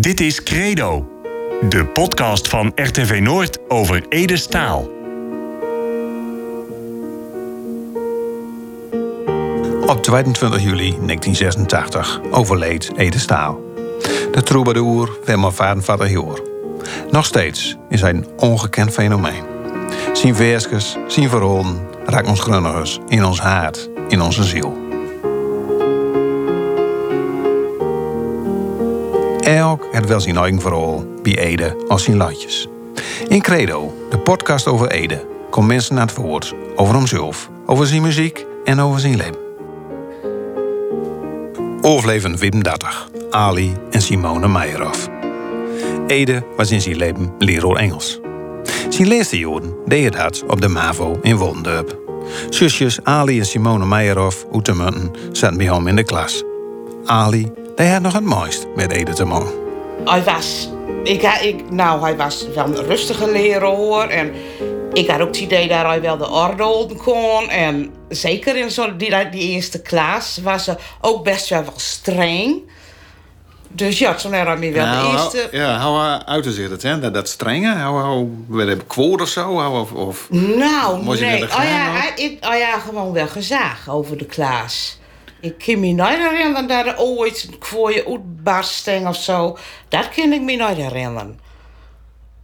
Dit is Credo, de podcast van RTV Noord over Ede Staal. Op 22 juli 1986 overleed Ede Staal. De troubadour Wilma Vadenvader Joor. Nog steeds is hij een ongekend fenomeen. Zijn versjes, zijn verhalen raakt ons grunnigers in ons hart, in onze ziel. Elk het wel zijn eigen verhaal bij Ede als zijn latjes. In Credo, de podcast over Ede, komt mensen naar het woord over hemzelf, over zijn muziek en over zijn leven. Overleven Wim 30, Ali en Simone Meijerhoff. Ede was in zijn leven leraar Engels. Zijn laatste jaren deed dat op de MAVO in Woldendorp. Zusjes Ali en Simone Meijerhoff uit de Munten zaten bij hem in de klas. Ali hij had nog het mooist met Ede te maken. Hij was, ik, ik, nou, hij was wel een rustige leraar en ik had ook het idee dat hij wel de orde houden kon. En zeker in zo, die, die eerste klas was ze ook best wel, wel streng. Dus ja, toen era mij wel Nou, de eerste. Ja, hoe uitte zich dat, hè? Dat, dat strenge? Hoe, hoe, werd het kwoord of zo? Of, of, Nou, nee. Oh ja, hij- ik, oh ja, gewoon wel gezag over de klas. Ik kan me niet herinneren dat er ooit een kwooie uitbarsting of zo. Dat kan ik me niet herinneren.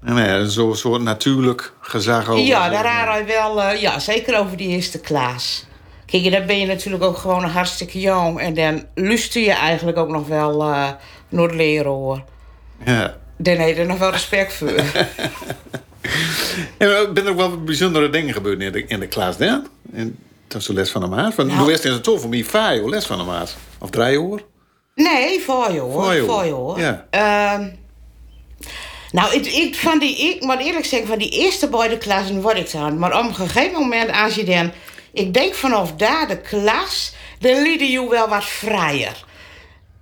nee, zo'n soort natuurlijk gezag over. Ja, daar hij wel, eh, ja, zeker over die eerste klas. Kijk, dan ben je natuurlijk ook gewoon hartstikke jong. En dan luister je eigenlijk ook nog wel eh naar de leraar. Ja. Dan heb je er nog wel respect voor. En er zijn ook wel bijzondere dingen gebeurd in de, in de klas, hè? Dat is de les van de maat. Want Nou. In het tof van mij vijf les van de maat. Of drie jaar. Nee, voor je hoor. Voor je, Voor je hoor. hoor. Ja. Ehm, nou, ik, ik, van die, ik moet eerlijk zeggen, van die eerste beide klassen word ik aan. Maar op een gegeven moment, als je dan... Ik denk vanaf daar de klas, dan liet je wel wat vrijer.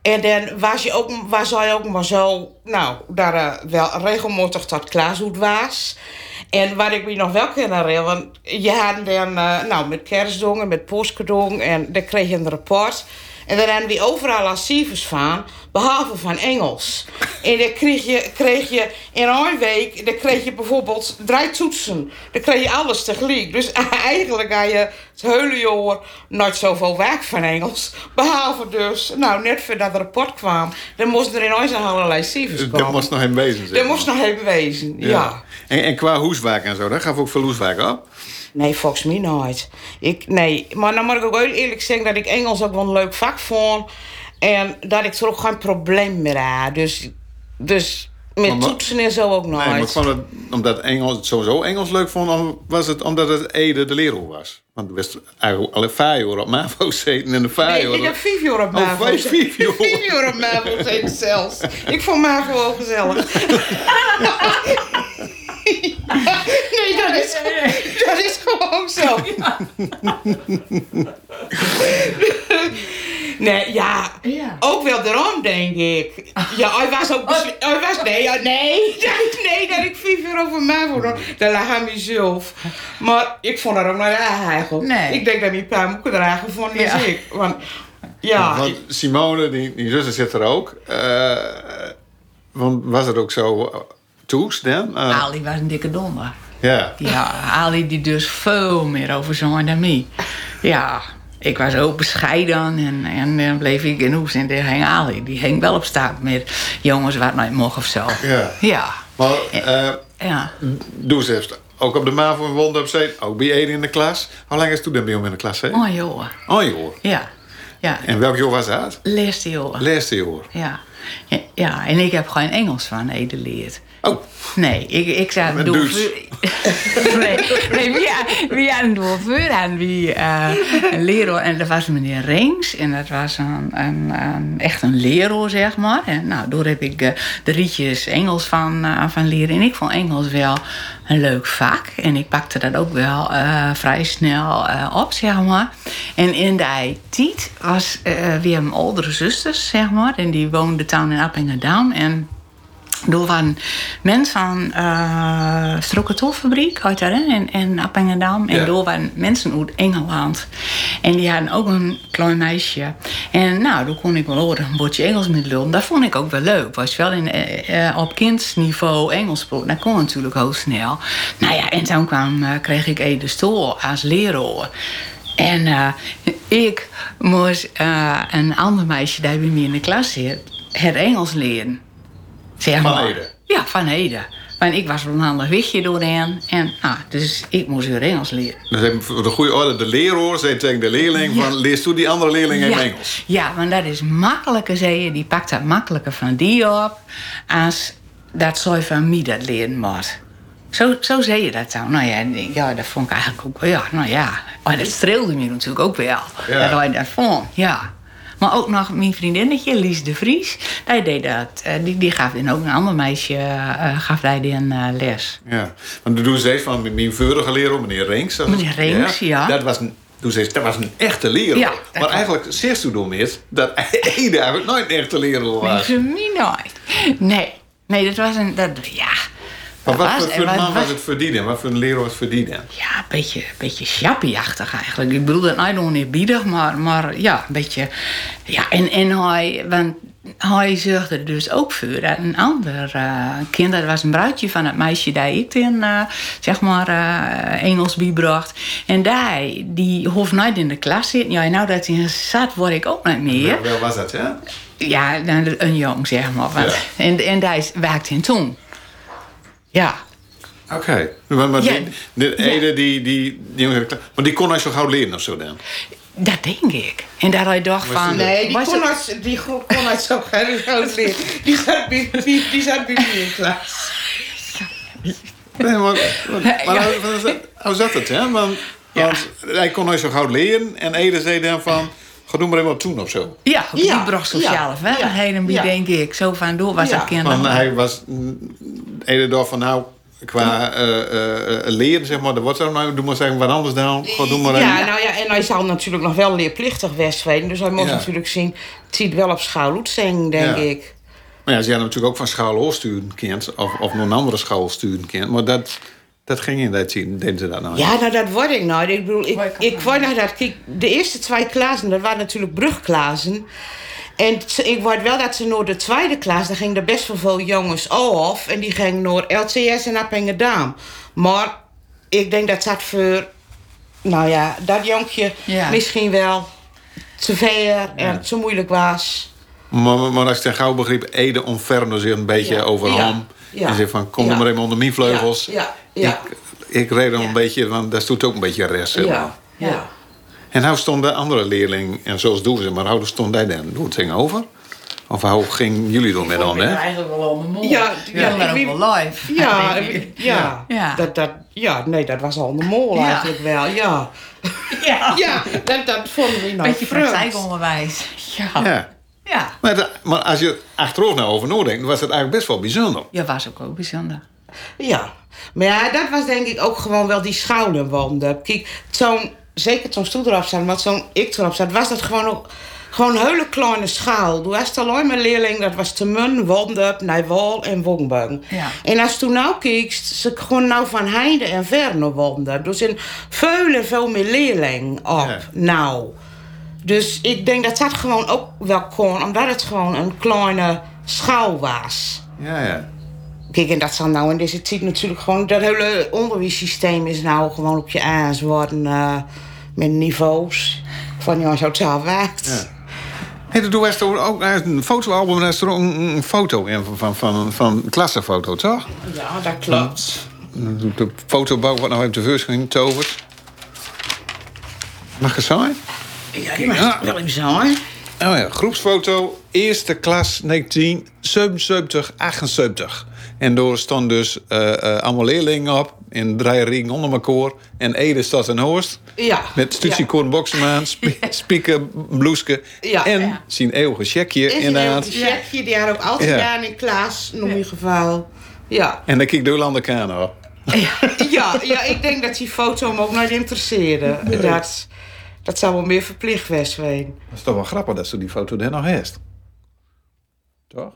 En dan was je ook, was hij ook maar zo, nou, daar eh, wel regelmatig tot klaashoed was. En wat ik me nog wel kan herinneren, want je had dan, eh, nou, met kerstdongen, met postkedong, en dan kreeg je een rapport. En dan hadden we overal archieves van, behalve van Engels. En dan kreeg je, kreeg je in een week, dan kreeg je bijvoorbeeld drie toetsen. Dan kreeg je alles tegelijk. Dus eigenlijk had je het hele jaar nooit zoveel werk van Engels. Behalve dus, nou, net voordat het rapport kwam, dan moesten er ineens allerlei cijfers Dus komen. dat moest nog in wezen zijn. Dat moest nog even wezen, ja. En, en qua hoeswerk en zo, daar gaf ook veel hoeswerk op. Nee, volgens mij nooit. Ik, nee, maar dan moet ik ook heel eerlijk zeggen dat ik Engels ook wel een leuk vak vond. En dat ik er ook geen probleem meer had. Dus, dus met Maar- toetsen en zo ook nooit. Nee, maar kwam het omdat Engels het sowieso Engels leuk vond, of was het omdat het Ede de leraar was? Want we wist eigenlijk alle vijf jaar op MAVO zeten en de vijf Nee, ik jaar. heb vijf jaar op Oh, MAVO. vijf- vijf jaar. Vijf jaar op MAVO zitten zelfs. Ik vond MAVO wel gezellig. nee, dat is, dat is gewoon zo. Nee, ja, Ja. ook wel daarom, denk ik. Ja, hij was ook... Hij was... Nee, ja, nee, nee, dat ik vijf jaar over MAVO dan. Dat lag aan mezelf. Maar ik vond dat ook ja, eigenlijk. Nee. Ik denk dat die paar moeken dragen vonden Ja. ik. Want, ja, Want Simone, die, die zuster zit er ook. Eh, want was het ook zo uh, toes dan? Eh, Ali was een dikke donder. Ja. Ja, Ali die dus veel meer over zong dan mij. Ja, ik was ook bescheiden en, en dan bleef ik in hoes en daar hing Ali. Die hing wel op staat met jongens waar het nooit mocht of zo. Ja. Ja, Maar ja. doe ze even. Ook op de MAVO in Wondorp zitten, ook bij Ede in de klas. Hoe lang is toen bij hem in de klas? Hè? Oh joh. Oh joh. Ja, ja. En welk jaar was dat? Laatste joh. Laatste jaar. Ja. Ja, ja, en ik heb geen Engels van Ede geleerd. Oh, Nee, ik, ik zat Met door Duits. nee, nee, wie, wie hadden door vuur en wie eh, een leraar. En dat was meneer Reens. En dat was een, een, een- echt een leraar, zeg maar. En nou, door heb ik eh, de rietjes Engels van, eh, van leren. En ik vond Engels wel een leuk vak. En ik pakte dat ook wel vrij snel op, zeg maar. En in die tijd was weer mijn oudere zusters, zeg maar. En die woonden toen in Appingedam. En Door waren mensen aan uh, Strokkertolfabriek uit daar in, in Appingedam. En Ja. door waren mensen uit Engeland. En die hadden ook een klein meisje. En nou, toen kon ik wel horen een bordje Engels met lullen. Dat vond ik ook wel leuk. Was wel in, eh, eh, op kindsniveau Engels. Dat kon natuurlijk heel snel. Nou ja, en toen kwam, eh, kreeg ik Ede Stoel als leraar. En eh, ik moest eh, een ander meisje die bij mij in de klas zit, het Engels leren. Zeg Van maar. Ede? Ja, van Ede. Want ik was een handig wichtje doorheen. En, ah, dus ik moest weer Engels leren. Dus voor de goede orde, de leraar zei tegen de leerling van... leerst toe die andere leerling ja. Engels? Ja, want dat is makkelijker, zei je. Die pakt dat makkelijker van die op... als dat zij van mij dat leren moet. Zo, zo zei je dat dan. Nou ja, ja, dat vond ik eigenlijk ook wel... Ja, nou ja. Maar dat streelde me natuurlijk ook wel. Ja. Dat hij dat vond, ja. Maar ook nog mijn vriendinnetje, Lies de Vries. Die deed dat. Eh, die, die gaf dan ook een ander meisje... eh, gaf hij dan eh, les. Ja, want toen zei ze van mijn vorige leraar, meneer Rinks. dat- Meneer Rinks, ja. Dat was een, toen zei ze, dat was een echte leraar. Ja, maar eigenlijk zegt ze door mis dat Ede eigenlijk nooit een echte leraar Nee, was. voor mij nooit. Nee. Nee, dat was een... Dat, ja. Maar wat dat voor, was- voor wat- man was het verdienen? Wat voor een leraar was het verdienen? Ja, een beetje, een beetje chappie-achtig eigenlijk. Ik bedoel dat nou oneerbiedig, maar, maar ja, een beetje... Ja, en, en hij... Want hij zorgde er dus ook voor dat een ander eh, kind... Dat was een bruidje van het meisje die ik in, eh, zeg maar, eh, Engels bijbracht. En die, die hoeft nooit in de klas zitten. Ja, nou dat hij zat, word ik ook niet meer. Wel was dat, hè? Ja, een jong, zeg maar. Want, Ja. En, en die werkte in toen. Ja. Oké. Maar, maar Ja. die, de Ede, die, die, die, maar die kon hij zo gauw leren of zo dan? Dat denk ik. En dat hij dacht Was van... Nee, die kon het- uit, die go- kon uit zo groot leren. Die zat bij, die, die zat bij mij in klas. Nee, maar, maar, maar hoe, hoe zat- hoe zat het, hè? Want, want hij kon hij zo gauw leren en Ede zei dan van... Ga doe maar even wat doen of zo. Ja, die Ja, bracht sociale ja, vaardigheden bij, ja. denk ik. Zo van door was Ja. dat kind. Want hij was... Ede dacht van nou... Qua eh, eh, eh, leren, zeg maar, dat wordt zo nou, doe maar zeggen wat anders dan. Ga doe maar Ja, even. nou ja, en hij zou natuurlijk nog wel leerplichtig zijn. Dus hij moest Ja. natuurlijk zien, het ziet wel op school zijn, denk Ja. ik. Maar ja, ze hadden natuurlijk ook van school sturen kind, of, of nog een andere school sturen kind. Maar dat, dat ging in dat zien, deden ze dat nou. Ja, nou dat word ik nou. Ik bedoel, ik, Word ik ik word nou dat. Kijk, de eerste twee klassen, dat waren natuurlijk brugklassen. En ik word wel dat ze naar de tweede klas, daar gingen er best wel veel jongens af. En die gingen naar LCS en Appingedam. Maar ik denk dat dat voor, nou ja, dat jonkje Ja. misschien wel te ver en te moeilijk was. Maar, maar, als ik ten gauw begreep, Ede omverno zich een beetje Ja. over Ja. Ja. En zei van, kom Ja. er maar even onder mijn vleugels. Ja, ja, ja. Ik, ik reed Ja. een beetje, want daar stond ook een beetje rest. Ja, ja. En hoe stond de andere leerling, en zoals doen ze, maar hoe stond hij dan? Doe het ding over? Of hoe gingen jullie door met dan, hè? eigenlijk wel om de mond. Ja, ja, ja, ik wel live. Ja, ja, Ja. Dat, dat, ja, nee, dat was al de mol Ja. eigenlijk wel, ja. ja. Ja, dat, dat vonden we nou Beetje vreemd. praktijkonderwijs. Ja. ja. Ja. Ja. Maar, maar als je achterover nou over nadenkt, dan was het eigenlijk best wel bijzonder. was ook ook bijzonder. Ja, maar ja, dat was denk ik ook gewoon wel die schouderwanden. Kijk, zo'n, zeker toen stoel erop zat, maar zo'n ik erop zat, was dat gewoon ook gewoon een hele kleine schaal. Toen was het alleen maar leerling, dat was te mun, wanden, Nijwal en Wongbang. Ja. En als toen nou ze gewoon nou van heinde en ver naar wanden. Dus in veel en veel meer leerling op Ja. nou. Dus ik denk dat dat gewoon ook wel kon, omdat het gewoon een kleine schaal was. Ja, ja. Kijk, en dat zal nou in deze tijd natuurlijk gewoon... Dat hele onderwijssysteem is nou gewoon op je aans worden eh, met niveaus. Van het zelf werkt. Ja. Hey, toen was er ook een fotoalbum, daar is er ook een, foto in van, van, van, klassenfoto, toch? Ja, dat klopt. De fotobouw wordt nog even tevoorschijn getoverd. Mag ik het zijn? Ja, die Ja. wel even zo, hè? Oh ja, groepsfoto, eerste klas 1977, 78. En door stond dus eh, eh, allemaal leerlingen op in drie ringen onder elkaar. En Ede staat een hoorst. Ja. Met Stutsie Boksemaan, spieken, bloeske. Ja. en Ja. zijn eeuwige checkje inderdaad. checkje, die had ook altijd Ja. gedaan in klas, in ieder geval. Ja. En dan kijk de andere kant op. ja, ja, ik denk dat die foto hem ook nooit interesseerde. Dat, dat zou wel meer verplicht geweest zijn. Dat is toch wel grappig dat ze die foto er nog heeft. Toch?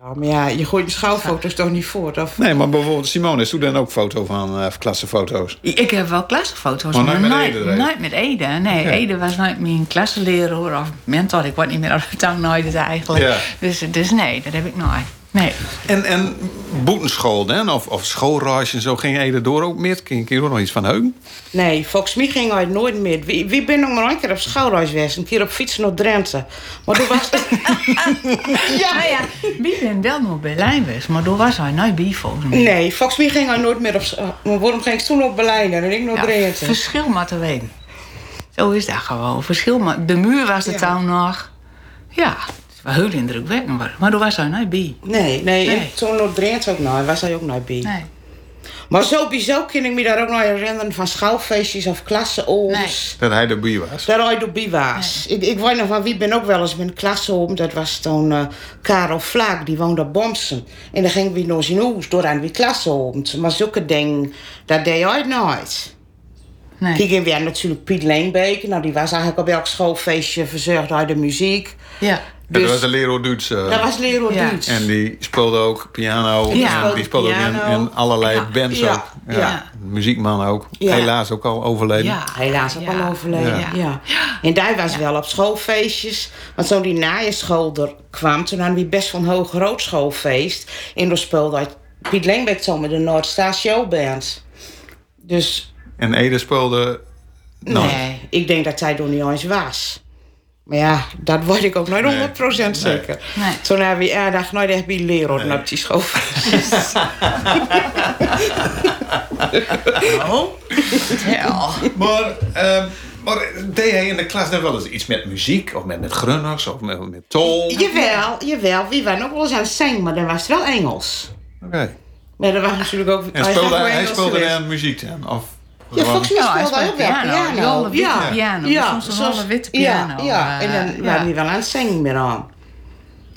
Ja, maar ja, je gooit je schouwfoto's toch niet voort? Of... Nee, maar bijvoorbeeld Simone, is toen dan ook foto van uh, klassenfoto's? Ik heb wel klassenfoto's, Maar maar, nooit met nooit, Ede, nee. nooit met Ede. Nee, Ja. Ede was nooit mijn klassenleraar of mentor. Ik weet niet meer of het dan nooit is eigenlijk. Ja. Dus, dus nee, dat heb ik nooit. Nee. En, en boetenschool dan? Of, of schoolreis en zo ging Ede door ook met? Kun je er ook nog iets van heugen? Nee, volgens mij ging hij nooit meer. Wie, wie ben nog maar een keer op schouwreis geweest? Een keer op fietsen naar Drenthe. Maar toen was... ja, Nou ja, wie ben wel nog bij Lijn geweest, maar toen was hij nooit bij volgens mij. Nee, volgens mij ging hij nooit meer op... sch- Maar waarom ging ik toen op Berlijn en ik naar Ja, Drenthe? verschil maar te weten. Zo is dat gewoon. Verschil maar. De muur was er Ja. nog. Ja, was heel indrukwekkend. Maar, maar toen was hij nooit bij. Nee, nee, Nee. en toen Drenthe ook nooit. Was hij ook nooit bij. Nee. Maar sowieso kan ik me daar ook nog herinneren van schouwfeestjes of klasseooms. Dat hij erbij was. Daar hij erbij was. Ik, ik weet nog van wie ben ook wel eens met een klasseoom. Dat was toen eh, Karel Vlaak, die woonde op Bomsen. En dan ging we naar zijn huis door aan die klasseoom. Maar zulke dingen, dat deed hij nooit. nee. Kijk, en weer natuurlijk Piet Leenbeek. Nou, die was eigenlijk op elk schoolfeestje verzorgd uit de muziek. Ja. Dat Dus- was de leraar Duits. eh, Dat was leraar Ja. Duits. En die speelde ook piano. Ja. en die speelde ook in, allerlei Ja. bands Ja. ook. Ja. Ja. Muziekman ook. Ja. Helaas ook al overleden. Ja. Helaas ook Ja. al overleden. Ja. Ja. En daar was wel op schoolfeestjes. Want toen die najenschool er kwam, toen hadden we best van een hoog groot schoolfeest. En toen speelde hij Piet Leenbeek zo met de Noordstar Showband. Dus En Ede speelde... Nou, nee, ik denk dat hij er niet eens was. Maar ja, dat word ik ook nooit 100% zeker. Nee. Toen hebben we aardig nooit echt bij leren op die schoolfeestjes. Oh. Ja. Maar, ehm, maar deed hij in de klas dan wel eens iets met muziek? Of met, met grunners? Of met, met tol? Oké. jawel, jawel. Wie waren ook wel eens aan het zingen, maar dan was het wel Engels. Maar dat was natuurlijk ook... En hij speelde, wel hij speelde dan muziek dan? Of, Ja, volgens mij Ja, hij speelde hij ook wel piano. piano. Witte ja. piano. Ja, Soms een zoals- witte Ja, piano, ja. en dan ja. waren die wel aan het zingen meer aan.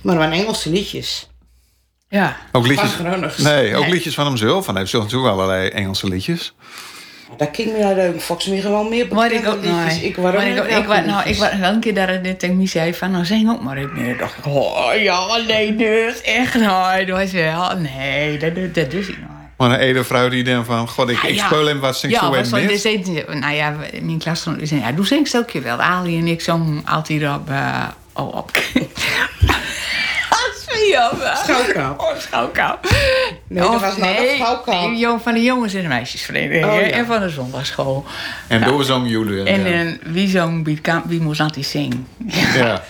Maar waren Engelse liedjes. Ja. ook liedjes? Nee, ook Nee. liedjes van hemzelf. Want hij heeft natuurlijk allerlei Engelse liedjes. Dat ging me uit leuk. Volgens mij gewoon meer Maar ik ook liedjes. Ik was ook niet ik, ik, welke was- nou, ik was wel een keer het net tegen me zei van, nou zing ook maar even meer. dacht ik, oh ja, nee, dus echt nooit. Dat was wel, nee, dat, dat, dat doe ik nooit. Maar een Ede vrouw die dan van... God, ik, Ah, ik ja. speel hem wat, zing Ja, met. dus eten- nou ja, mijn klasgenoten zei, ja, doe zingst ook je wel. Ali en ik zongen altijd op, eh oh, op. Schouwkamp. Schouwkamp. Oh, schouwkamp. Nee, dat Of was nou nee, jong- van de jongens- en de meisjesvereniging. Oh, ja. En van de zondagschool. En door zong jullie. En ja. eh, wie zong, wie, kan, wie moest altijd zingen? ja.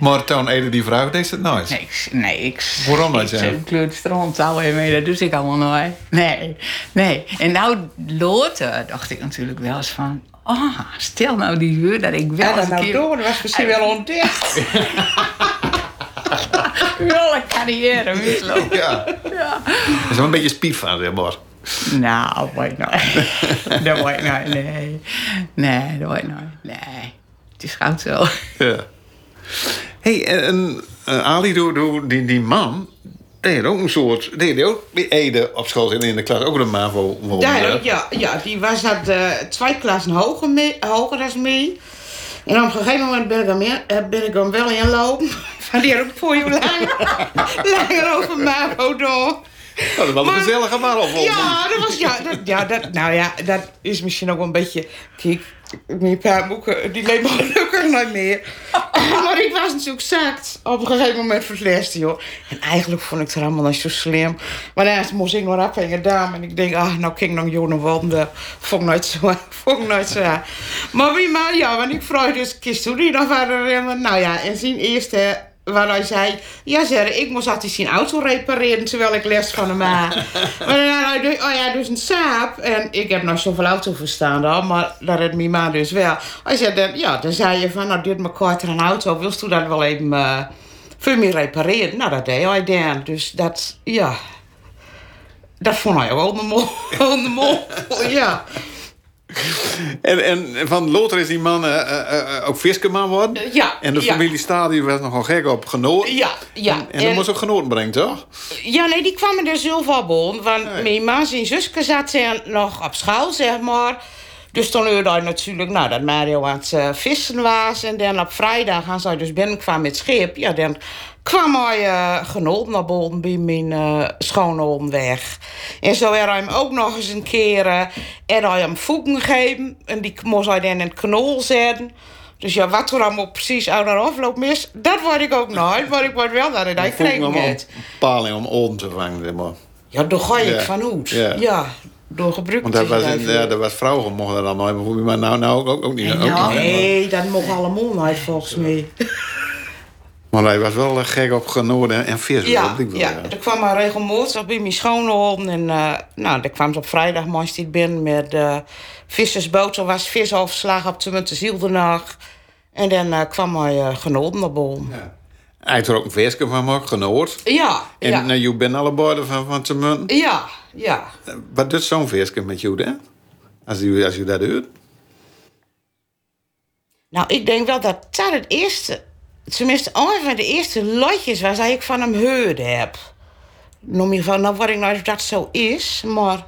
Maar toen Ede die vraag, deed ze het nooit. Nee, ik, nee, ik... Waarom dat ik zeg? Ik kleurt stront mee, dat doe ik allemaal nooit. Nee, nee. En nou, later dacht ik natuurlijk wel eens van... Oh, stel nou die huur dat ik wel Ja, dat een nou keer... door. Dat was misschien wel ontdekt. wel een carrière mislopen. Ja. Ja. Dat is wel een beetje spief van, zeg maar. Nou, dat wordt nooit. Dat wordt nooit, nee. Nee, dat wordt nooit. Nee. Het is goud zo. Ja. Hey, en, en eh, Ali, doe, doe, die, die man, die had ook een soort... Die had ook bij Ede op school zitten in de klas, ook een MAVO. Ja, ja, ja, die was dat eh, twee klassen hoger, mee, hoger dan mij. En op een gegeven moment ben ik hem, in, eh, ben ik hem wel inlopen. Van die had ook voor je langer, langer over Mavo door. Dat was een Maar- gezellige op. Ja, dat was, ja, dat, ja, dat, nou ja, dat is misschien ook een beetje... Kijk, mijn paar boeken, die leven gelukkig nooit meer. maar ik was natuurlijk zakt op een gegeven moment verslest, joh. En eigenlijk vond ik het helemaal niet zo slim. Maar daarna moest ik nog afhangen dame. En ik denk, ah, nou kijk nog jongen wanden. Vond ik nooit zo, vond ik nooit zo. Maar wie maar, ja, want ik vroeg dus, kist hoe die nog verder? Nou ja, en zijn eerste waar hij zei, ja zeg, ik moest altijd zijn auto repareren terwijl ik les van hem had. maar hij, dus- oh ja, dus een saap. En ik heb nog zoveel auto verstaan dan, maar dat had mijn ma dus wel. Hij zei, dan, ja, dan zei je van, nou dit me kort een auto, wilst u dat wel even eh voor me repareren? Nou, dat deed hij dan. Dus dat, ja, dat vond hij ook wel de mol, ja. En, en van Lothar is die man eh, eh, eh, ook viskeman worden. Ja, En de familie Stadium was nogal gek op genoten. Ja, ja. En, en dat moest ook genoten brengen, toch? Ja, nee, die kwamen er zelf al bij. Want Nee. mijn ma en zusje zaten nog op school, zeg maar. Dus toen hoorde hij natuurlijk nou, dat Mario aan het vissen was. En dan op vrijdag, als hij dus binnenkwamen met schip... Ja, dan kwam hij uh, naar boven bij mijn uh, schoonoom weg. En zo had hij hem ook nog eens een keer uh, hij hem voegen gegeven. En die moest hij dan in het knol zetten. Dus ja, wat er allemaal precies aan de afloop mis, dat word ik ook nooit. Maar ik word wel dat hij kreeg het. paling om on te vangen, maar. Ja, daar ga ik van uit. Ja. ja. Door gebruik Want dat was, ja, dat was vrouwen mochten dat dan nooit, maar nou, nou ook, ook niet. Ook niet nee, dat mocht allemaal nooit volgens mij. Maar hij was wel gek op genoorden en vis. Ja, ja, ja. er kwam maar regelmatig bij mijn schoonhoorn. En uh, nou, daar kwam ze op vrijdag moest binnen met uh, vissersboot. Er was vis overslagen op de zieldenag. En dan uh, kwam hij uh, naar boven. Ja. Hij heeft er ook een visje van gemaakt, genoord. Ja. En ja. Uh, je bent alle borden van, van te. Ja, ja. wat doet zo'n visje met jou? Als u, als u dat doet? Nou, ik denk wel dat dat het eerste tenminste, een van de eerste lotjes was dat ik van hem gehoord heb. Noem je van, nou wat ik nou of dat zo is, maar.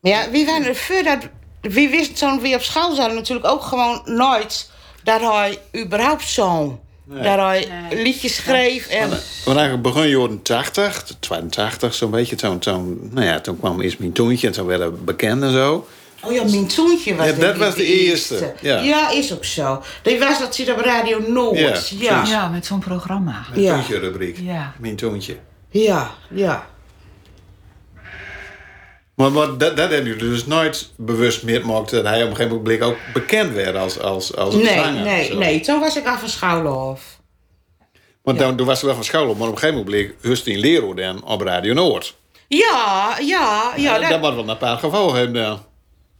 Ja, wie waren er dat. Wie wist zo'n wie op school zouden natuurlijk ook gewoon nooit dat hij überhaupt zo. Nee. Dat hij nee. liedjes schreef. En... Want eigenlijk begon jaren 80, 82 zo'n beetje. Toen, toen, nou ja, toen kwam eerst mijn toontje en toen werden bekend en zo. Oh ja, mijn toontje was ja, dat was de eerste. eerste. Ja. ja. is ook zo. Dat was dat zit op Radio Noord. Ja, ja. ja met zo'n programma. Mijn ja. toontje rubriek. Ja. Mijn toontje. Ja, ja. Maar, maar dat, dat hebben jullie dus nooit bewust meer gemaakt dat hij op een gegeven moment ook bekend werd als, als, als nee, zanger. Nee, nee, toen was ik af van Schouwhof. Want dan, toen was ik wel van Schouwhof, maar op een gegeven moment bleek Hustin Lero dan op Radio Noord. Ja, ja, ja. dat, dat was wel een paar hebben. Ja.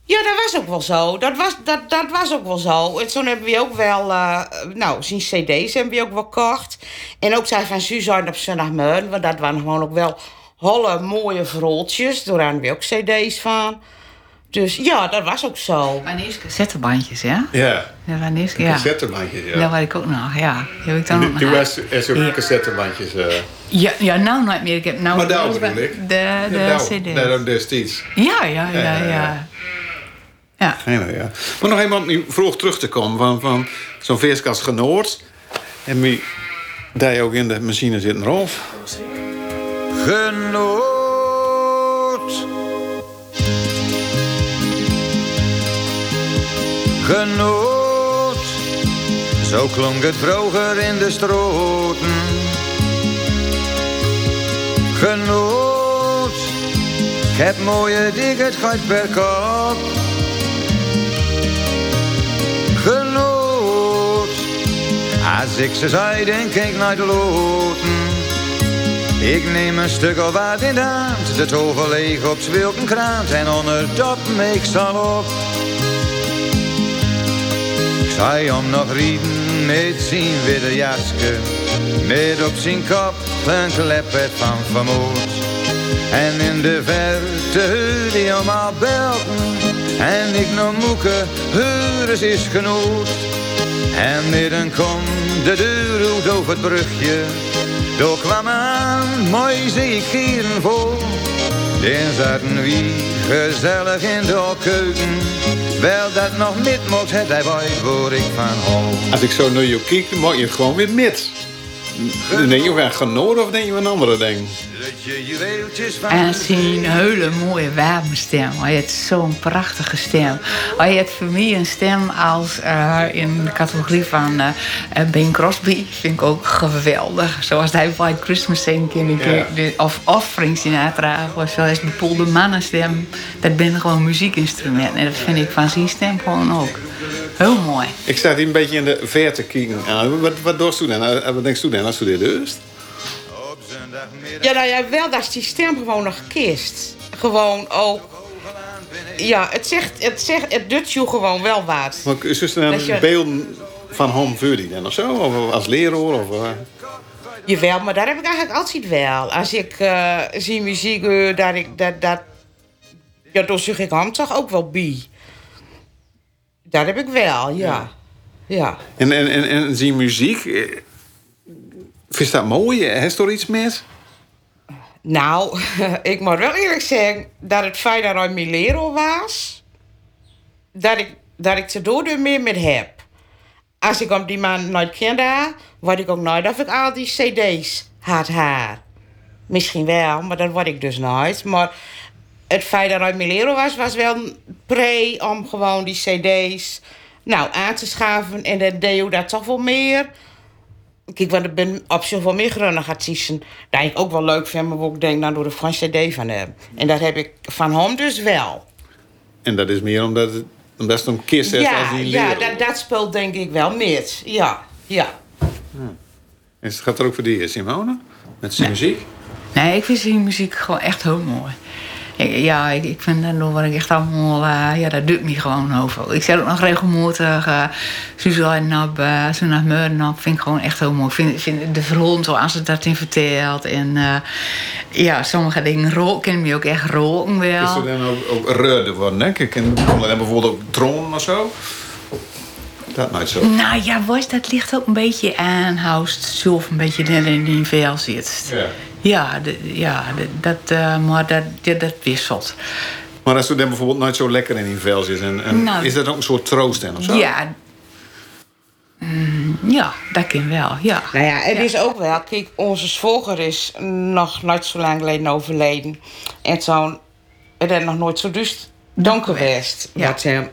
Ja, dat was ook wel zo. Dat was, dat, dat was ook wel zo. En toen hebben we ook wel, uh, nou, zien cd's hebben we ook wel gekocht. En ook zijn van Suzanne op zondagmorgen, want dat waren gewoon ook wel holle mooie verroltjes. Daar hadden we ook cd's van. Dus ja, dat was ook zo. Wanneer cassettebandjes, ja? Ja. Ja, wanneer ja. Cassettebandjes, ja. Dat weet ik ook nog, ja. Die heb ik dan ook nog. was er ook ja. cassettebandjes. Uh... Ja, ja, nou nooit meer. Ik heb nou maar daar bedoel ik. De, de, de cd's. Dat destijds. Ja, ja, ja, ja. ja. Ja. Maar nog eenmaal vroeg terug te komen van, van zo'n veerskast genoord. En wie daar ook in de machine zit een rol. Genoot. Genoot. Zo klonk het vroeger in de stroten. Genoot. Ik heb mooie dingen, het gaat per kop. Als ik ze zei, denk ik naar de loten. Ik neem een stuk of wat in de hand, de tover leeg op zwilkenkraant en onder dat ik zal op. Ik zei om nog rieden met zijn witte jasje, met op zijn kop een klepet van vermoed. En in de verte die hij allemaal belten, en ik nog moeke, heures is genoeg. En midden kom de deur over het brugje, door kwam aan, mooi zie ik hier vol. Dan zaten wie gezellig in de keuken. Wel dat nog niet mocht, het hij weet waar ik van hol. Als ik zo naar je kijk, mag je het gewoon weer met. Dan denk je aan genoten of denk je aan andere En zijn hele mooie wapenstem. Hij heeft zo'n prachtige stem. Hij heeft voor mij een stem als uh, in de categorie van uh, Bing Crosby. Vind ik ook geweldig. Zoals hij White Christmas zingt. Ja. Of Offering Sinatra. Of zoals bepoelde mannenstem. Dat zijn gewoon muziekinstrumenten. En dat vind ik van zijn stem gewoon ook. Heel mooi. Ik sta hier een beetje in de verte kijken. Wat, wat doe je dan? Wat denk je dan als je dit Ja, nou ja, wel dat die stem gewoon nog kist. Gewoon ook. Ja, het zegt, het zegt, het doet je gewoon wel wat. Maar is er een je... beeld van Hom Verdi dan of zo? Of als leraar? Of, uh... Jawel, maar daar heb ik eigenlijk altijd wel. Als ik uh, zie muziek, uh, dat ik dat, dat ja, dan zeg ik hem toch ook wel bij. Dat heb ik wel, ja. ja. ja. En, en, en, en zie muziek, vind je dat mooi? Heeft er iets mis? Nou, ik moet wel eerlijk zeggen dat het feit dat hij mijn leraar was, dat ik, dat ik te meer met heb. als ik op die man nooit kende, word ik ook nooit of ik al die cd's had haar. Misschien wel, maar dat word ik dus nooit. Maar het feit dat ik Milero was, was wel pre om gewoon die cd's nou, aan te schaven. En dan deed je dat toch wel meer. Kijk, want ik ben op zoveel meer grunnen gaat zien. Dat ik ook wel leuk vind, maar ik denk, nou, door de Franse cd van hem. En dat heb ik van hem dus wel. En dat is meer omdat het, omdat het een kist is als Ja, die ja dat, dat speelt denk ik wel met. Ja, ja. En het gaat er ook voor die Simone? Met zijn muziek? Nee, ik vind die muziek gewoon echt heel mooi. Ja, ik, ik vind dat word ik echt allemaal... eh, ja, dat doet me gewoon over. Ik zet ook nog regelmatig uh, Suzanne op, uh, Meurden op. Vind ik gewoon echt heel mooi. Vind, vind de verhond zoals ze dat in vertelt. En eh, ja, sommige dingen roken me ook echt roken wel. Is er dan ook, ook reude worden, hè? Kijk, en dan bijvoorbeeld ook troon of zo? Dat nooit zo. Nou ja, was, dat ligt ook een beetje aan hoe het zelf een beetje in die vel zit. Ja. Ja, de- ja de- dat, eh, maar dat, ja, dat wisselt. Maar als u dan bijvoorbeeld nooit zo lekker in die vel zit... En, en Nou. is dat ook een soort troost dan of zo? Ja. Mm, ja, dat kan wel, ja. Nou ja, het is ook wel... Kijk, onze zwager is nog nooit zo lang geleden overleden. En zo'n... Het is nog nooit zo dus dank geweest. Ja. Dat hem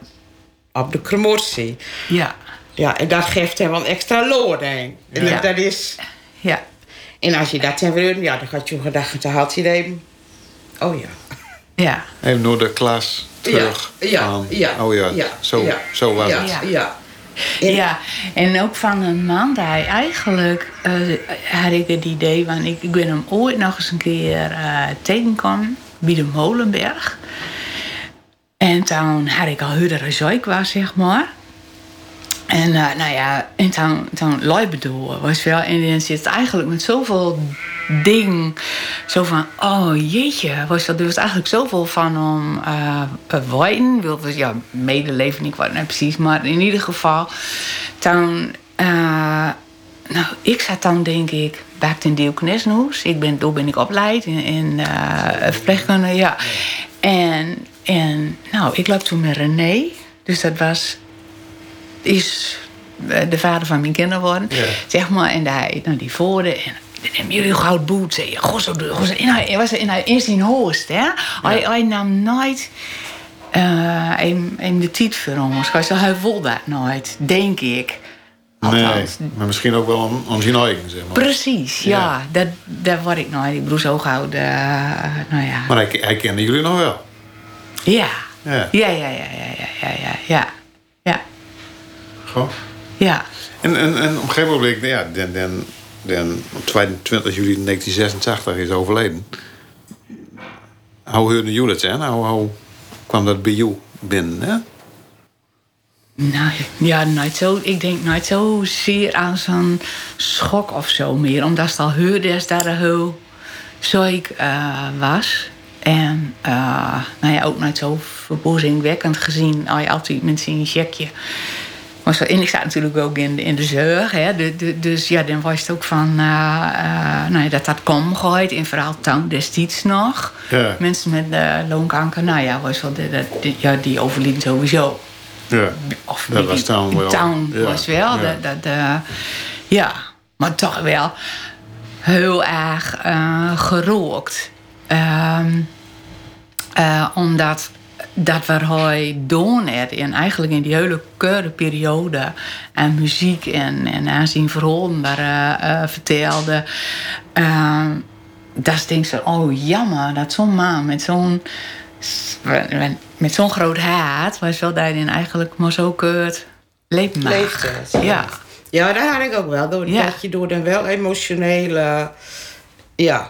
op de crematie. Ja, Ja, en dat geeft hem wel extra loor, denk ik. En Ja. Dat is... En als je dat hebt gedaan, ja, dan gaat je gedachten te had je even... Oh ja. Ja, Even door de klas terug. Ja, ja, aan- ja. Oh ja, ja, zo, ja, zo was ja, het. Ja, ja. En- ja. En ook van een man die eigenlijk eh, had ik het idee van ik, ik ben hem ooit nog eens een keer eh tegengekomen bij de Molenberg. En toen had ik al huurdere zoik was, zeg maar. En eh, nou ja, en toen, toen Luibedoor was wel. En dan zit eigenlijk met zoveel ding. Zo van, oh jeetje, was dat er was eigenlijk zoveel van om eh uh, wijden. Wil dus, ja, medeleven, ik weet niet precies. Maar in ieder geval, toen. eh, nou, ik zat dan denk ik bij in Dioknesnoes. Ik ben, door ben ik opgeleid in, eh, verpleegkunde, ja. En, en nou, ik loop toen met René. Dus dat was is eh, de vader van mijn kinderen worden. Ja. Zeg maar. En hij, nou, die voorde. En dan jullie goud boet. Zei je, goh, zo, goh, zo. En hij was in, in hoogst, hè. Hij, hij nam nooit... eh een, een de tijd voor ons. Hij zei, hij wil dat nooit, denk ik. Nee, maar misschien ook wel om, om zijn eigen, zeg maar. Precies, ja. Ja. Dat, dat word ik nooit. Ik bedoel, zo gauw, de, nou ja. Maar hij, hij kende jullie nog wel. Ja, ja, ja, ja, ja, ja, ja. Ja, Ja. En, en, en op een gegeven moment, ja, dan, dan, dan, op 22 juli 1986 is overleden. Hoe hoorden jullie het, hè? Hoe, hoe kwam dat bij jou binnen, hè? Nou, ja, nooit zo. Ik denk nooit zozeer aan zo'n schok of zo meer. Omdat het al hoorde is dat er heel ziek eh, was. En eh, nou ja, ook nooit zo verbazingwekkend gezien. Als je altijd met zijn checkje. Maar zo, en ik zat natuurlijk ook in de, in de zorg. Hè, de, de- dus ja, dan was het ook van eh, nou ja, dat dat kwam gooit. En vooral toen destijds nog. Ja. Mensen met eh, loonkanker, nou ja, was wel, de, de- ja, die overlieden sowieso. Ja. Of Dat was town wel. Town Ja, was wel. ja. Dat, dat, ja, maar toch wel heel erg gerookt. Ehm, eh, omdat dat waar hij doen en eigenlijk in die hele keurde periode aan muziek en, en aan zijn verhalen waar eh, eh, vertelde. ehm, dat denk ik zo, oh jammer dat zo'n man met zo'n met zo'n groot haat was wel dat in eigenlijk maar zo keurt. Leeft het, Ja. Ja, dat had ik ook wel. Door, Ja. Dat je door dan wel emotionele... Ja.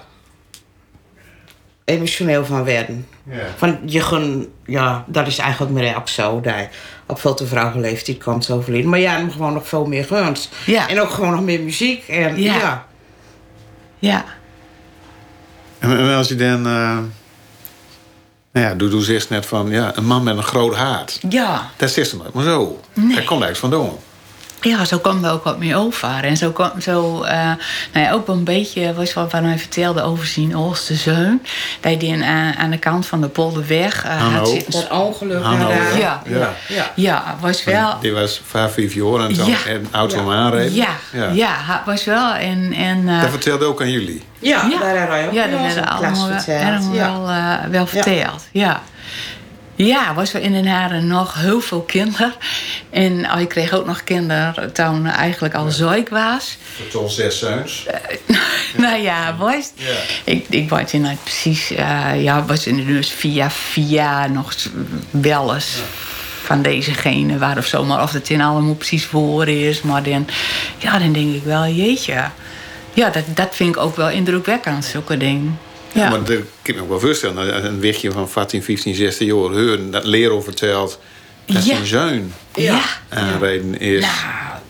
Emotioneel van werden. Ja. Van je gun... Ja, dat is eigenlijk meer ook zo. Dat op veel te vroege leeftijd kan zo overlijden. Maar ja, hem gewoon nog veel meer gunst. Ja. En ook gewoon nog meer muziek. En Ja. ja. Ja. En, als je dan... eh nou ja, doe, doe zegt net van... Ja, een man met een groot haat. Ja. Dat is het nooit maar zo. Nee. Daar komt eigenlijk van doen. Ja, zo kwam er ook wat meer over. En zo kwam zo, eh, nou ja, ook wel een beetje, was wat hij vertelde over zijn oudste zoon. Dat hij aan, aan de kant van de polderweg uh, Hanno. had zitten. Dat ongeluk. Hanno, daar. Ja. Ja. ja. Ja, was wel. Die was vijf, vijf jaar en toen Ja. een auto hem aanreed. Ja, Ja. ja. was wel. En, en, eh, Dat vertelde ook aan jullie. Ja, ja, daar hebben wij ook ja, bij dat hebben allemaal wel, Ja. eh, wel verteld. Ja. Ja, was er in de jaren nog heel veel kinderen. En oh, ik kreeg ook nog kinderen toen eigenlijk al zoik was. Tot zes zoons. nou ja, was, Ja. ik, ik weet je niet precies. eh, ja, was er dus via via nog wel eens van deze gene waar of zo. Maar of het in allemaal precies voor is. Maar dan, ja, dan denk ik wel, jeetje. Ja, dat, dat vind ik ook wel indrukwekkend, zulke dingen. Ja. Maar dat kan ik me ook wel voorstellen. Een wichtje van 14, 15, 16 jaar horen dat leraar vertelt dat Ja. zijn zoon ja. aanreden is. Nou,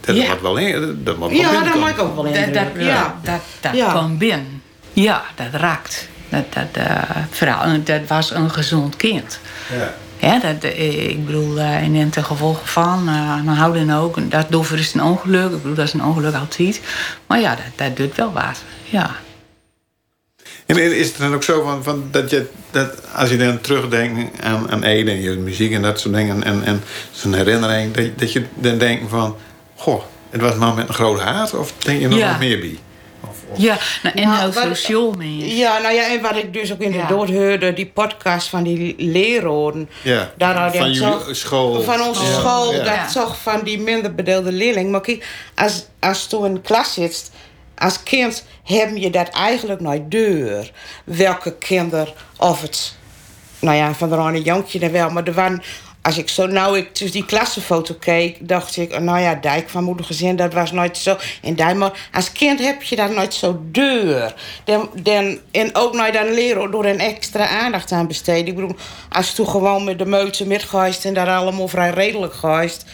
dat ja. moet wel in. Dat wel Ja, maak ik ook wel in. Dat, dat, ja. dat, dat Ja. kwam binnen. Ja, dat raakt. Dat, dat, eh, vooral, dat was een gezond kind. Ja. Ja, dat, eh, ik bedoel, eh, en in ten gevolge van, eh dan houden ook, dat dover is een ongeluk. Ik bedoel, dat is een ongeluk altijd. Maar ja, dat, dat doet wel wat. Ja. En is het dan ook zo van, van dat je dat als je dan terugdenkt aan, aan Ede en je muziek en dat soort dingen en, en zo'n herinnering, dat, dat je dan denkt van, goh, het was een man met een groot hart, of denk je nog Ja. wat meer bij? Of, of, Ja, nou, en Nou, heel wat- sociaal mee. Ja, nou ja, en wat ik dus ook inderdaad hoorde, die podcast van die leraren. Ja, Daar had van ik jullie school. Van onze Ja, school, ja. dat Ja. toch van die minder bedeelde leerling. Maar kijk, als, als je in de klas zit, als kind heb je dat eigenlijk nooit deur. Welke kinder, of het, nou ja, van de Ronnie Jonkje dan wel, maar er waren. Als ik zo nou ik dus die klassenfoto keek, dacht ik, oh, nou ja, Dijk van moedergezin, dat was nooit zo. En maar als kind heb je dat nooit zo deur. Dan, dan, en ook nooit dan leren door een extra aandacht aan besteden. Ik bedoel, als je toen gewoon met de meute metgeist en daar allemaal vrij redelijk geist,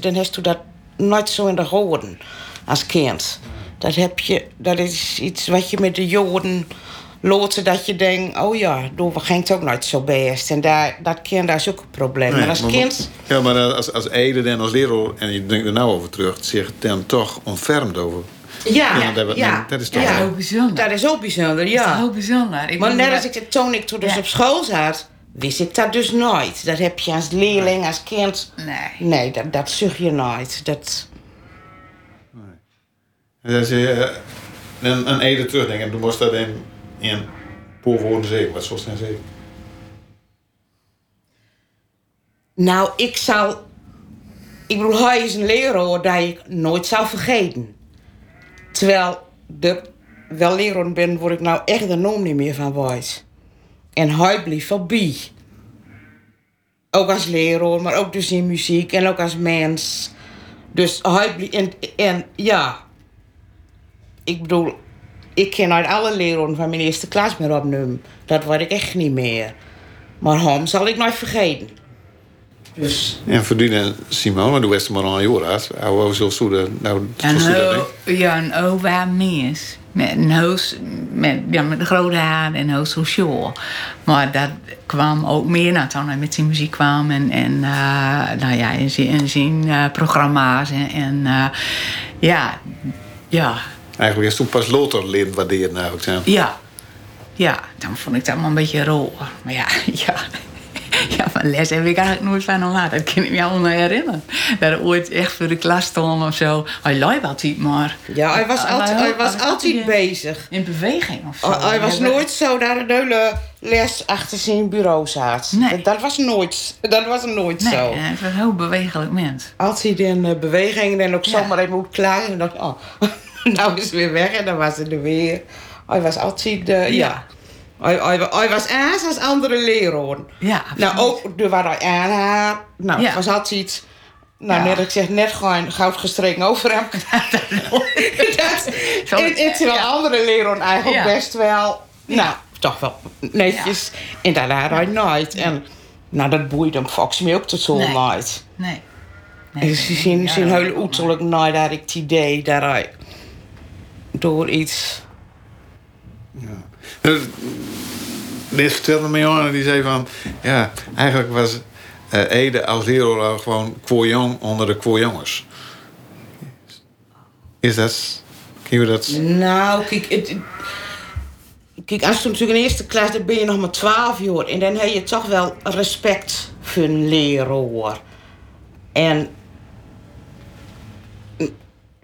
dan heeft je dat nooit zo in de horen als kind. Dat, heb je, dat is iets wat je met de Joden loten dat je denkt, oh ja, door ging het ook nooit zo best. En daar, dat kind, daar is ook een probleem. Nee, maar als kind, Ja, maar als, als Ede dan als leraar, en je denkt er nou over terug, zich dan toch ontfermd over. ja, Ja, dat- ja, dat is toch Dat is ja. heel bijzonder. Dat is ook bijzonder, Dat is ja. heel bijzonder. Ik Maar net als ik, toen ik toen dus Ja. op school zat, wist ik dat dus nooit. Dat heb je als leerling, als kind. Nee. Nee, dat, dat zug je nooit. Dat, En uh, een, een Ede terugdenkt, en toen moest dat in, in poorwoorden zeggen, wat zoals dan zeggen. Nou, ik zal. Ik bedoel, hij is een leraar dat ik nooit zal vergeten. Terwijl er wel leraar ben, word ik nou echt de naam niet meer van weet. En hij bleef voorbij. Ook als leraar, maar ook dus in muziek en ook als mens. Dus hij bleef. En, en ja. Ik bedoel, ik ken uit alle leraren van mijn eerste klas meer opnemen. Dat word ik echt niet meer. Maar hem zal ik nooit vergeten. Dus. En voor die en Simon, maar doe best maar jaar uit. Hoe zo nou, zo Een stoede heel, ja, een ova mis. Met een hoos, met, ja, met een grote haar en heel sociaal. Maar dat kwam ook meer naar toen hij met zijn muziek kwam. En, en eh, nou ja, in zijn, in zijn eh, programma's. En, en eh, ja, ja, Eigenlijk is toen pas later leren waarderen nou ook zijn. ja. Ja, dan vond ik dat maar een beetje rol. Maar ja, ja. Ja, van les heb ik eigenlijk nooit van hem gehad. Dat kan ik me allemaal herinneren. Dat hij ooit echt voor de klas stond of zo. Hij lui altijd maar. Ja, hij was, altijd, hij- was altijd bezig. In beweging of zo. Hij, hij was Ja, nooit zo dat de hele les achter zijn bureau zat. Nee. Dat, dat was nooit, dat was nooit Nee, zo. hij was een heel bewegelijk mens. Altijd in uh, beweging en ook Ja. zomaar even moet klaar. En dan dacht ik, oh, nou is weer weg en dan was het er weer. Hij was altijd, eh, ja. Ja. Hij, hij, hij was aans als andere leraar. Ja, Nou, ook door waar hij aan had. Nou, Ja. was altijd... Nou, Ja. net ik zeg, net gewoon goud gestreken over hem. dat, en terwijl andere leraren eigenlijk best wel... Nou, toch wel netjes. En daar had hij nooit. En nou, dat boeide hem Fox me ook tot zo Nee. nooit. Nee. Ja, zien dat heel ook uiterlijk nooit dat ik het idee dat hij door iets... Dus, Dit vertelde me jongen, die zei van... Ja, eigenlijk was eh, Ede als leraar gewoon jong onder de jongens. Is dat... Je dat... Nou, kijk, het, kijk, als je natuurlijk in eerste klas, dan ben je nog maar 12 jaar. En dan heb je toch wel respect voor een leraar. En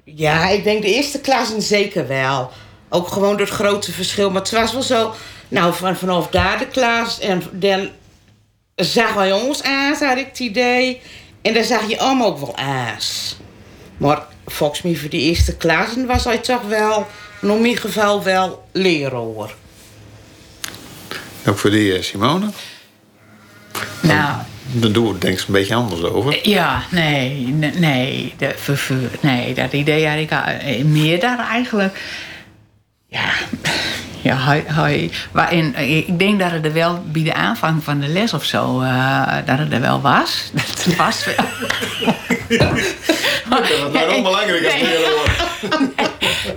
ja, ik denk de eerste klas zeker wel. Ook gewoon door het grote verschil. Maar het was wel zo, nou, van, vanaf daar de klas. En dan zagen wij ons aan, had ik het idee. En dan zag je allemaal ook wel aas. Maar volgens mij voor die eerste klassen was hij toch wel, in mijn geval wel leraar. Ook voor die Simone? Nou, Dan doe ik denk ik een beetje anders over. ja, nee, nee, nee, de, nee dat idee had ik eh, meer daar eigenlijk. Ja, ja hij, hij, waarin, eh, ik denk dat het er wel bij de aanvang van de les of zo, eh, dat het er wel was. Dat het was wel. Dat belangrijk als Nee.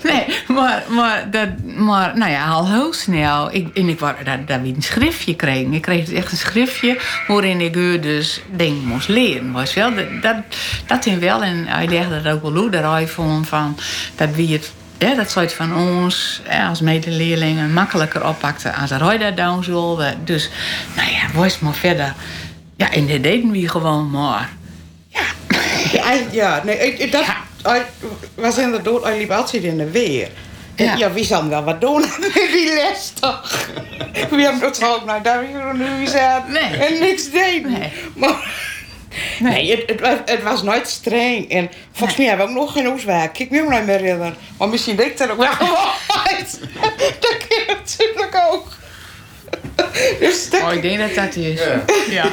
Nee, maar, maar, dat, maar nou ja, al heel snel. Ik, en ik dat, dat we een schriftje kregen. Ik kreeg echt een schriftje waarin ik u dus dingen moest leren. Was wel, dat, dat, dat in wel. En hij legde dat ook wel hoe, dat hij vond van dat wie het. Ja, dat soort van ons als medeleerlingen makkelijker oppakte als hij dat doen zou. Dus, nou ja, was maar verder. Ja, en dat deden we gewoon maar. Ja, hij- ja nee, dat was inderdaad, hij liep altijd in de weer. Ja. Ja. wie zal wel wat doen met die les toch? We hebben dat ook, nou, daar hebben we nu gezet Nee. en niks deed. Nee. Maar, nee, het, het, was, het was nooit streng. En volgens mij hebben we ook nog geen oeswerk. Kijk me ook niet meer herinneren. Maar misschien deed ik dat ook wel uit. Dat kan natuurlijk ook. Dus dat, Oh, ik denk dat dat is. Ja.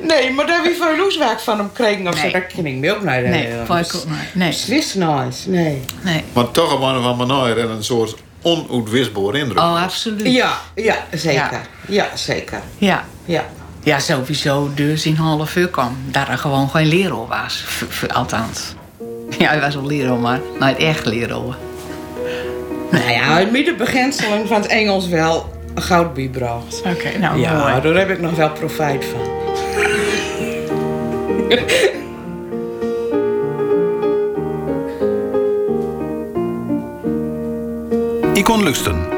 nee, maar daar heb je veel oeswerk van hem gekregen of zo. Nee. Dat kan ik me ook niet Nee, ik ook niet. Nee. Beslist nice, nee. nee. Maar toch op een van manier en een soort onuitwisbare indruk. Oh, absoluut. Ja, ja, zeker. Ja. Ja, zeker. Ja. Ja. Ja, sowieso dus in half uur kwam. Dat er gewoon geen leraar was. V- v- althans. Ja, hij was wel leraar, maar nooit echt leraar. Nou ja, het middenbeginseling van het Engels wel goud bijbracht. Oké, nou Ja, mooi. daar heb ik nog wel profijt van. Ik kon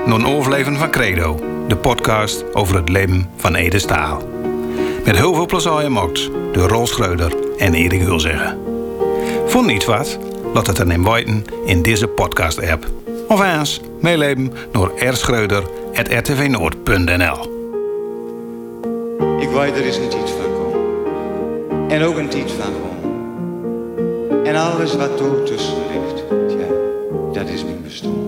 naar een overleven van Credo, de podcast over het leven van Ede Staal. Met heel veel plezier gemaakt door Rol Schreuder en Erik Hulzeggen. Vond niet wat? Laat het dan in weten in deze podcast-app. Of eens meeleven naar rschreuder.rtvnoord.nl Ik weet er is een tijd van komen. En ook een tijd van gewoon. En alles wat er tussen ligt, ja, dat is mijn bestaan.